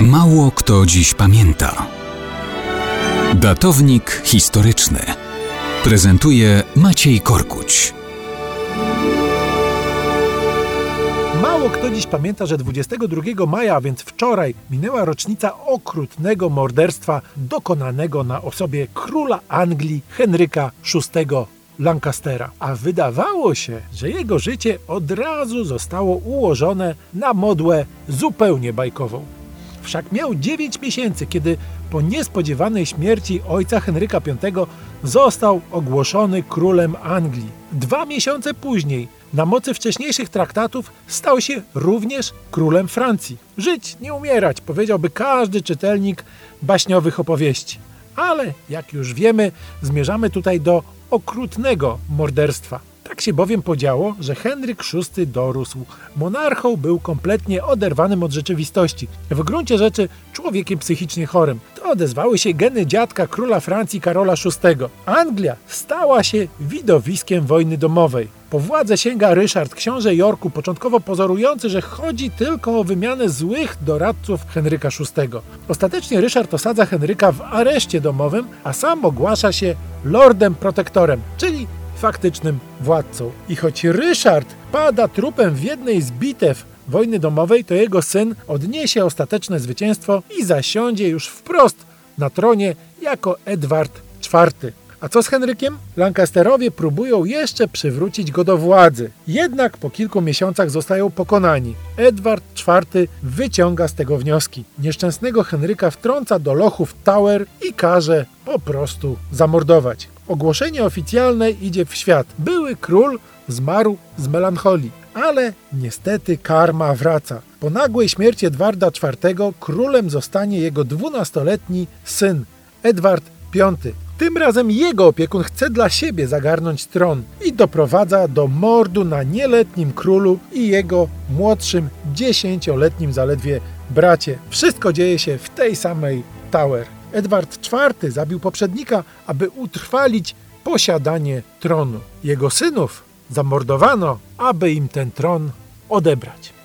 Mało kto dziś pamięta. Datownik historyczny prezentuje Maciej Korkuć. Mało kto dziś pamięta, że 22 maja, a więc wczoraj, minęła rocznica okrutnego morderstwa dokonanego na osobie króla Anglii Henryka VI Lancastera. A wydawało się, że jego życie od razu zostało ułożone na modłę zupełnie bajkową. Wszak miał 9 miesięcy, kiedy po niespodziewanej śmierci ojca Henryka V został ogłoszony królem Anglii. Dwa miesiące później, na mocy wcześniejszych traktatów, stał się również królem Francji. Żyć, nie umierać, powiedziałby każdy czytelnik baśniowych opowieści. Ale, jak już wiemy, zmierzamy tutaj do okrutnego morderstwa. Tak się bowiem podziało, że Henryk VI dorósł. Monarchą był kompletnie oderwanym od rzeczywistości. W gruncie rzeczy człowiekiem psychicznie chorym. To odezwały się geny dziadka króla Francji Karola VI. Anglia stała się widowiskiem wojny domowej. Po władzę sięga Ryszard, książę Jorku, początkowo pozorujący, że chodzi tylko o wymianę złych doradców Henryka VI. Ostatecznie Ryszard osadza Henryka w areszcie domowym, a sam ogłasza się lordem protektorem, faktycznym władcą. I choć Ryszard pada trupem w jednej z bitew wojny domowej, to jego syn odniesie ostateczne zwycięstwo i zasiądzie już wprost na tronie jako Edward IV. A co z Henrykiem? Lancasterowie próbują jeszcze przywrócić go do władzy. Jednak po kilku miesiącach zostają pokonani. Edward IV wyciąga z tego wnioski. Nieszczęsnego Henryka wtrąca do lochów Tower i każe po prostu zamordować. Ogłoszenie oficjalne idzie w świat. Były król zmarł z melancholii. Ale niestety karma wraca. Po nagłej śmierci Edwarda IV królem zostanie jego dwunastoletni syn, Edward V. Tym razem jego opiekun chce dla siebie zagarnąć tron i doprowadza do mordu na nieletnim królu i jego młodszym, dziesięcioletnim zaledwie bracie. Wszystko dzieje się w tej samej Tower. Edward IV zabił poprzednika, aby utrwalić posiadanie tronu. Jego synów zamordowano, aby im ten tron odebrać.